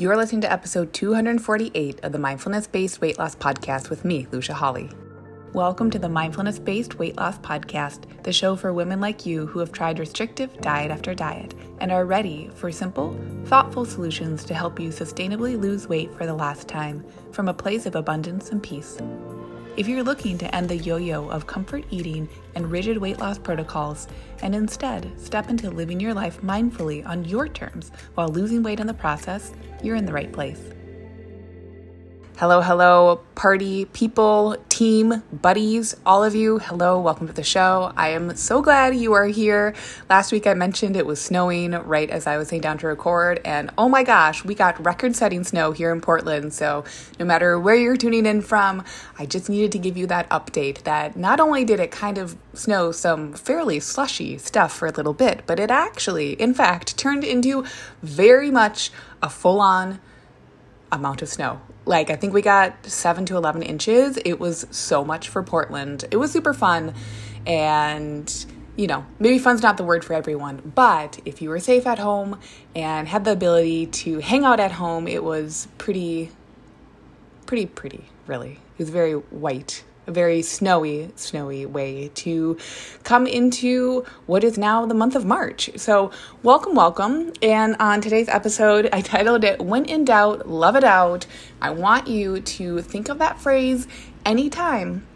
You're listening to episode 248 of the Mindfulness Based Weight Loss Podcast with me, Lucia Hawley. Welcome to the Mindfulness Based Weight Loss Podcast, the show for women like you who have tried restrictive diet after diet and are ready for simple, thoughtful solutions to help you sustainably lose weight for the last time from a place of abundance and peace. If you're looking to end the yo yo of comfort eating and rigid weight loss protocols and instead step into living your life mindfully on your terms while losing weight in the process, you're in the right place. Hello, hello, party people, team, buddies, all of you. Hello, welcome to the show. I am so glad you are here. Last week I mentioned it was snowing right as I was sitting down to record, and oh my gosh, we got record setting snow here in Portland. So, no matter where you're tuning in from, I just needed to give you that update that not only did it kind of snow some fairly slushy stuff for a little bit, but it actually, in fact, turned into very much a full on amount of snow. Like, I think we got seven to 11 inches. It was so much for Portland. It was super fun. And, you know, maybe fun's not the word for everyone, but if you were safe at home and had the ability to hang out at home, it was pretty, pretty, pretty, really. It was very white a very snowy, snowy way to come into what is now the month of March. So, welcome, welcome. And on today's episode, I titled it When in Doubt, Love It Out. I want you to think of that phrase anytime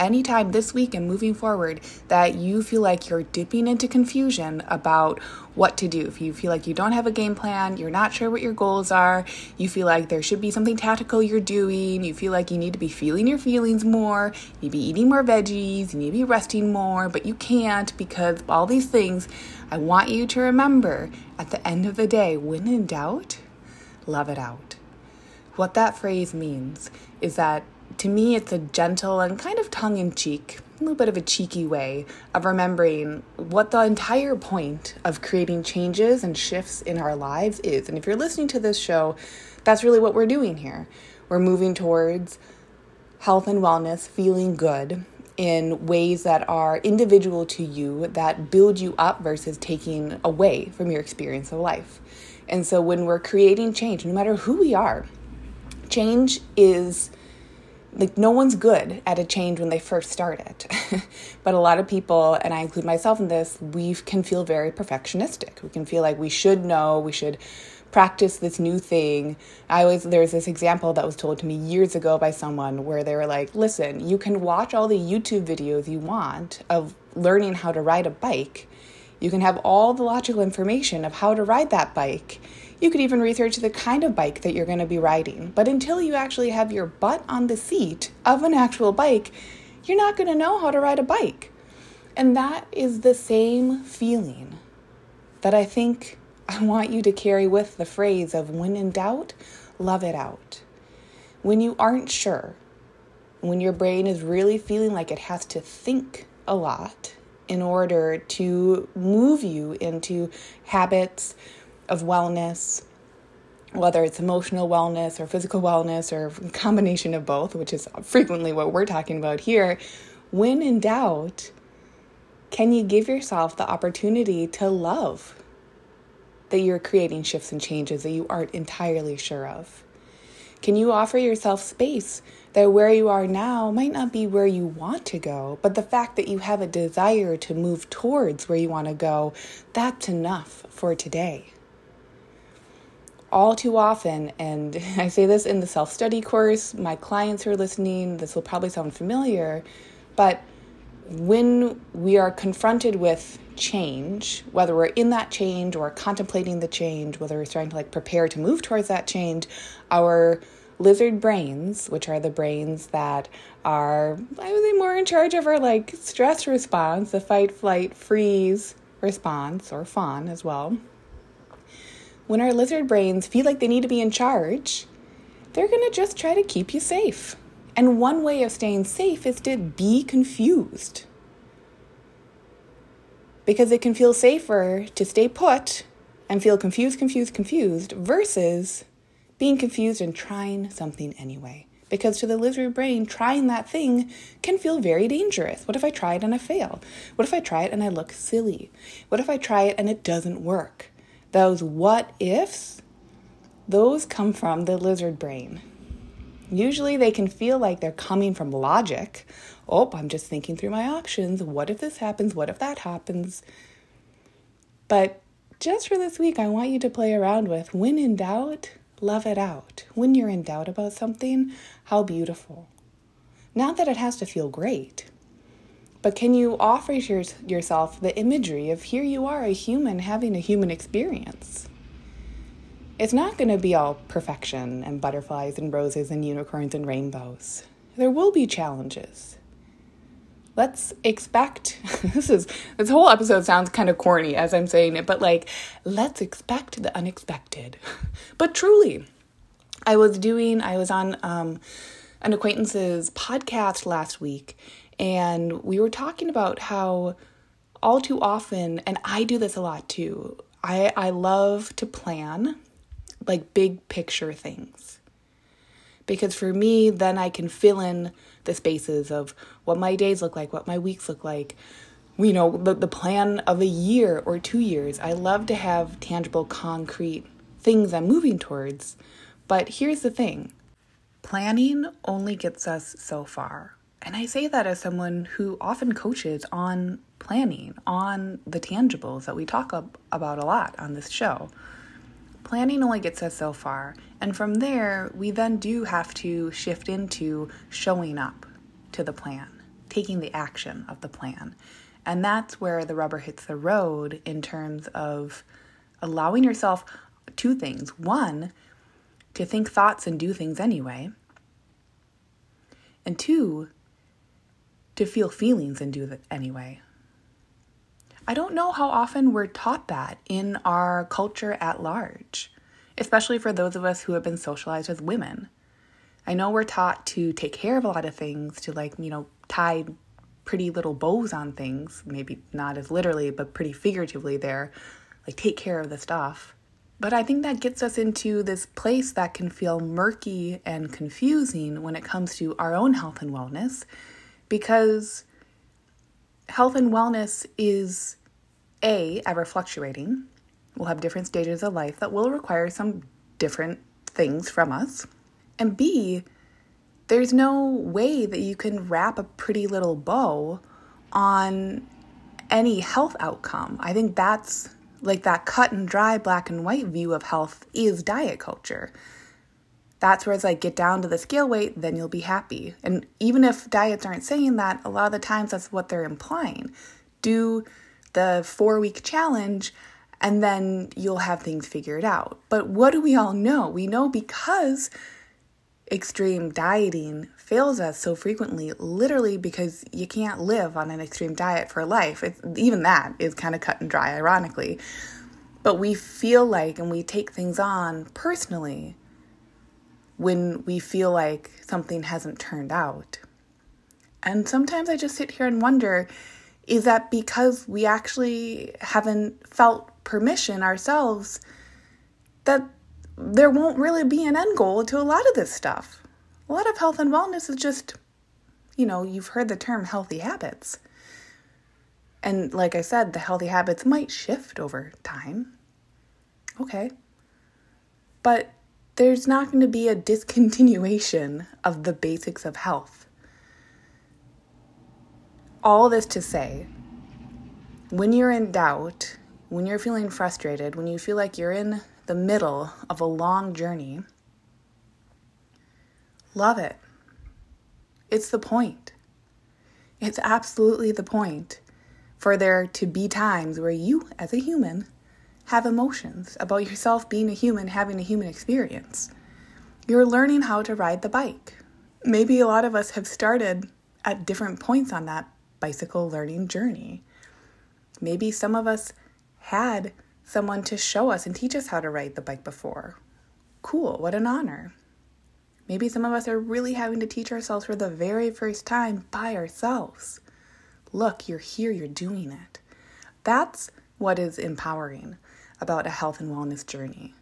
anytime this week and moving forward that you feel like you're dipping into confusion about what to do. If you feel like you don't have a game plan, you're not sure what your goals are, you feel like there should be something tactical you're doing, you feel like you need to be feeling your feelings more, you need to be eating more veggies, you need to be resting more, but you can't because all these things, I want you to remember at the end of the day, when in doubt, love it out. What that phrase means is that to me, it's a gentle and kind of tongue in cheek, a little bit of a cheeky way of remembering what the entire point of creating changes and shifts in our lives is. And if you're listening to this show, that's really what we're doing here. We're moving towards health and wellness, feeling good in ways that are individual to you, that build you up versus taking away from your experience of life. And so when we're creating change, no matter who we are, change is like no one's good at a change when they first start it. But a lot of people and i include myself in this we can feel very perfectionistic. We can feel like we should know we should practice this new thing. I always there's this example that was told to me years ago by someone where they were like listen you can watch all the youtube videos you want of learning how to ride a bike. You can have all the logical information of how to ride that bike you could even research the kind of bike that you're going to be riding. But until you actually have your butt on the seat of an actual bike, you're not going to know how to ride a bike. And that is the same feeling that I think I want you to carry with the phrase of when in doubt, love it out. When you aren't sure, when your brain is really feeling like it has to think a lot in order to move you into habits of wellness, whether it's emotional wellness or physical wellness or a combination of both, which is frequently what we're talking about here, when in doubt, can you give yourself the opportunity to love that you're creating shifts and changes that you aren't entirely sure of? Can you offer yourself space that where you are now might not be where you want to go, but the fact that you have a desire to move towards where you want to go, that's enough for today all too often, and I say this in the self study course, my clients who are listening, this will probably sound familiar, but when we are confronted with change, whether we're in that change or contemplating the change, whether we're starting to like prepare to move towards that change, our lizard brains, which are the brains that are, I would say, more in charge of our like stress response, the fight, flight, freeze response, or fawn as well when our lizard brains feel like they need to be in charge, they're going to just try to keep you safe. And one way of staying safe is to be confused. Because it can feel safer to stay put and feel confused, confused, confused versus being confused and trying something anyway. Because to the lizard brain, trying that thing can feel very dangerous. What if I try it and I fail? What if I try it and I look silly? What if I try it and it doesn't work? Those what ifs those come from the lizard brain. Usually they can feel like they're coming from logic. Oh, I'm just thinking through my options. What if this happens? What if that happens? But just for this week, I want you to play around with when in doubt, love it out. When you're in doubt about something, how beautiful. Not that it has to feel great, but can you offer your, yourself the imagery of here you are, a human having a human experience? It's not going to be all perfection and butterflies and roses and unicorns and rainbows. There will be challenges. Let's expect this is this whole episode sounds kind of corny as I'm saying it, but like let's expect the unexpected. But truly, I was doing I was on um, an acquaintance's podcast last week and we were talking about how all too often and I do this a lot too. I I love to plan like big picture things. Because for me, then I can fill in the spaces of what my days look like, what my weeks look like, you know, the, the plan of a year or two years. I love to have tangible, concrete things I'm moving towards. But here's the thing planning only gets us so far. And I say that as someone who often coaches on planning, on the tangibles that we talk about a lot on this show planning only gets us so far. And from there, we then do have to shift into showing up to the plan, taking the action of the plan. And that's where the rubber hits the road in terms of allowing yourself two things. One, to think thoughts and do things anyway. And two, to feel feelings and do that anyway. I don't know how often we're taught that in our culture at large, especially for those of us who have been socialized as women. I know we're taught to take care of a lot of things, to like, you know, tie pretty little bows on things, maybe not as literally, but pretty figuratively there, like take care of the stuff. But I think that gets us into this place that can feel murky and confusing when it comes to our own health and wellness because health and wellness is a, ever fluctuating. We'll have different stages of life that will require some different things from us. And B, there's no way that you can wrap a pretty little bow on any health outcome. I think that's like that cut and dry black and white view of health is diet culture. That's where it's like get down to the scale weight, then you'll be happy. And even if diets aren't saying that, a lot of the times that's what they're implying. Do the four week challenge, and then you'll have things figured out. But what do we all know? We know because extreme dieting fails us so frequently, literally because you can't live on an extreme diet for life. Even that is kind of cut and dry, ironically. But we feel like, and we take things on personally when we feel like something hasn't turned out. And sometimes I just sit here and wonder is that because we actually haven't felt permission ourselves that there won't really be an end goal to a lot of this stuff. A lot of health and wellness is just, you know, you've heard the term healthy habits. And like I said, the healthy habits might shift over time. Okay. But there's not going to be a discontinuation of the basics of health all this to say, when you're in doubt, when you're feeling frustrated, when you feel like you're in the middle of a long journey, love it. It's the point. It's absolutely the point for there to be times where you, as a human, have emotions about yourself being a human, having a human experience. You're learning how to ride the bike. Maybe a lot of us have started at different points on that bicycle learning journey. Maybe some of us had someone to show us and teach us how to ride the bike before. Cool, what an honor. Maybe some of us are really having to teach ourselves for the very first time by ourselves. Look, you're here, you're doing it. That's what is empowering about a health and wellness journey.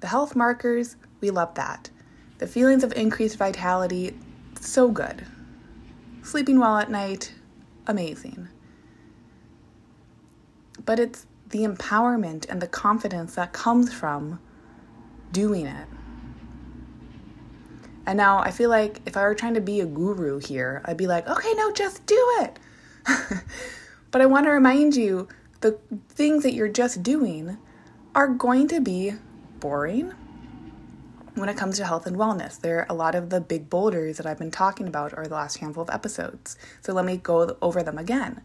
The health markers, we love that. The feelings of increased vitality, so good. Sleeping well at night, amazing. But it's the empowerment and the confidence that comes from doing it. And now I feel like if I were trying to be a guru here, I'd be like, okay, no, just do it. but I want to remind you the things that you're just doing are going to be boring when it comes to health and wellness. There are a lot of the big boulders that I've been talking about over the last handful of episodes. So let me go over them again.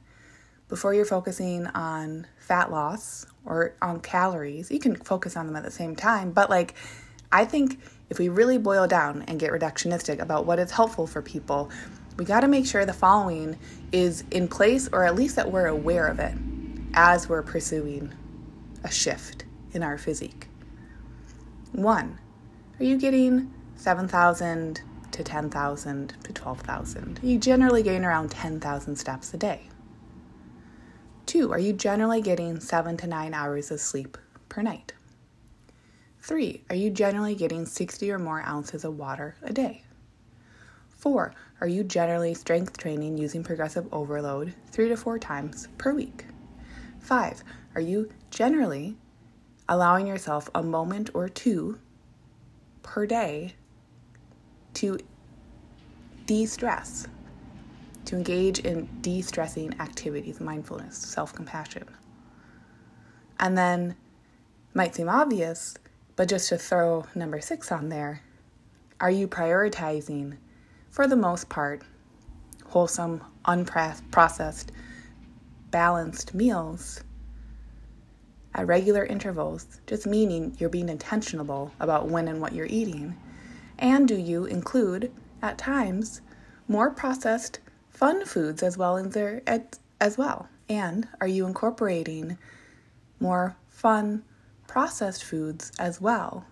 Before you're focusing on fat loss or on calories, you can focus on them at the same time, but like I think if we really boil down and get reductionistic about what is helpful for people, we got to make sure the following is in place or at least that we're aware of it as we're pursuing a shift in our physique. One, are you getting 7,000 to 10,000 to 12,000? You generally gain around 10,000 steps a day. Two, are you generally getting seven to nine hours of sleep per night? Three, are you generally getting 60 or more ounces of water a day? Four, are you generally strength training using progressive overload three to four times per week? Five, are you generally allowing yourself a moment or two per day to de stress, to engage in de stressing activities, mindfulness, self compassion? And then, might seem obvious, but just to throw number six on there, are you prioritizing, for the most part, wholesome, unprocessed, balanced meals at regular intervals, just meaning you're being intentional about when and what you're eating? And do you include, at times, more processed, fun foods as well in there as well? And are you incorporating more fun, processed foods as well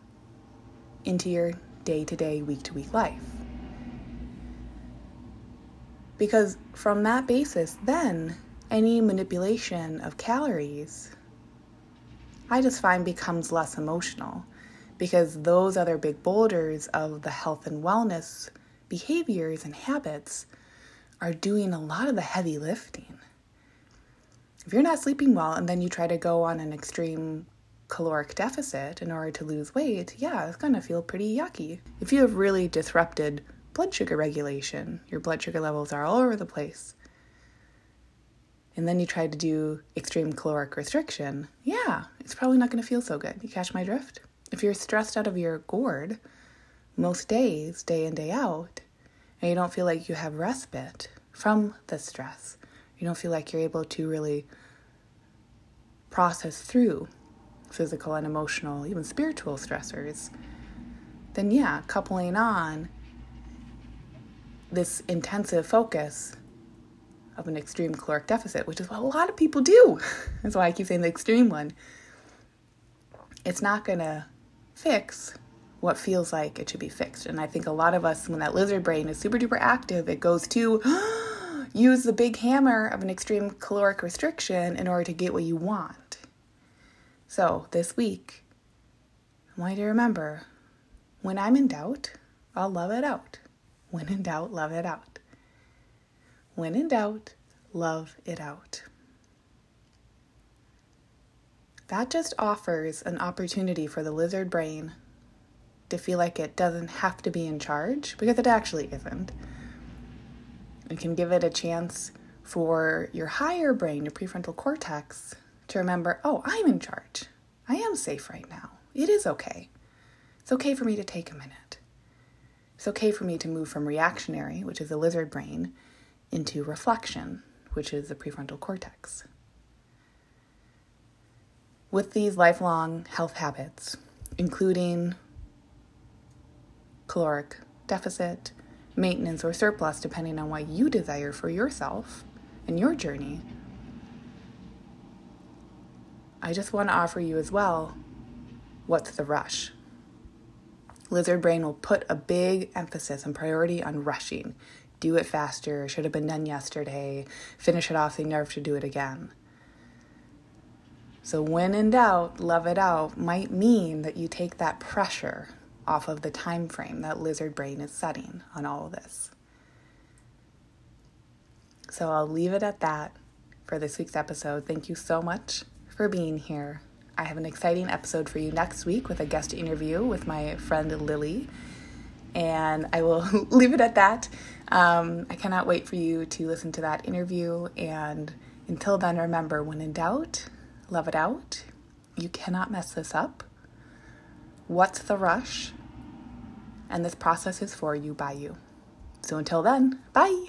into your day to day, week to week life. Because from that basis, then any manipulation of calories, I just find becomes less emotional because those other big boulders of the health and wellness behaviors and habits are doing a lot of the heavy lifting. If you're not sleeping well and then you try to go on an extreme caloric deficit in order to lose weight, yeah, it's gonna feel pretty yucky. If you have really disrupted blood sugar regulation, your blood sugar levels are all over the place, and then you try to do extreme caloric restriction, yeah, it's probably not gonna feel so good. You catch my drift? If you're stressed out of your gourd most days, day in, day out, and you don't feel like you have respite from the stress, you don't feel like you're able to really process through physical and emotional, even spiritual stressors, then yeah, coupling on this intensive focus of an extreme caloric deficit, which is what a lot of people do. That's why I keep saying the extreme one. It's not going to fix what feels like it should be fixed. And I think a lot of us, when that lizard brain is super duper active, it goes to use the big hammer of an extreme caloric restriction in order to get what you want. So, this week, I want you to remember when I'm in doubt, I'll love it out. When in doubt, love it out. When in doubt, love it out. That just offers an opportunity for the lizard brain to feel like it doesn't have to be in charge because it actually isn't. It can give it a chance for your higher brain, your prefrontal cortex, to remember, oh, I'm in charge. I am safe right now. It is okay. It's okay for me to take a minute. It's okay for me to move from reactionary, which is the lizard brain, into reflection, which is the prefrontal cortex. With these lifelong health habits, including caloric deficit, maintenance, or surplus, depending on what you desire for yourself and your journey, I just want to offer you as well what's the rush? Lizard brain will put a big emphasis and priority on rushing. Do it faster, should have been done yesterday, finish it off, you never have to do it again. So, when in doubt, love it out might mean that you take that pressure off of the time frame that lizard brain is setting on all of this. So, I'll leave it at that for this week's episode. Thank you so much for being here. I have an exciting episode for you next week with a guest interview with my friend Lily. And I will leave it at that. Um, I cannot wait for you to listen to that interview. And until then, remember when in doubt, love it out. You cannot mess this up. What's the rush? And this process is for you by you. So until then, bye.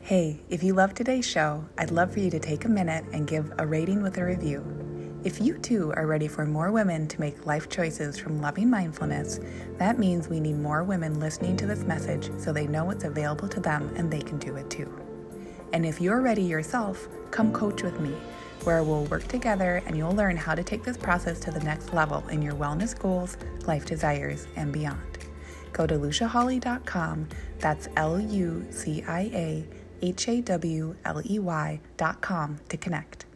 Hey, if you love today's show, I'd love for you to take a minute and give a rating with a review. If you too are ready for more women to make life choices from loving mindfulness, that means we need more women listening to this message so they know it's available to them and they can do it too. And if you're ready yourself, come coach with me, where we'll work together and you'll learn how to take this process to the next level in your wellness goals, life desires, and beyond. Go to luciahawley.com, that's L U C I A H A W L E Y.com to connect.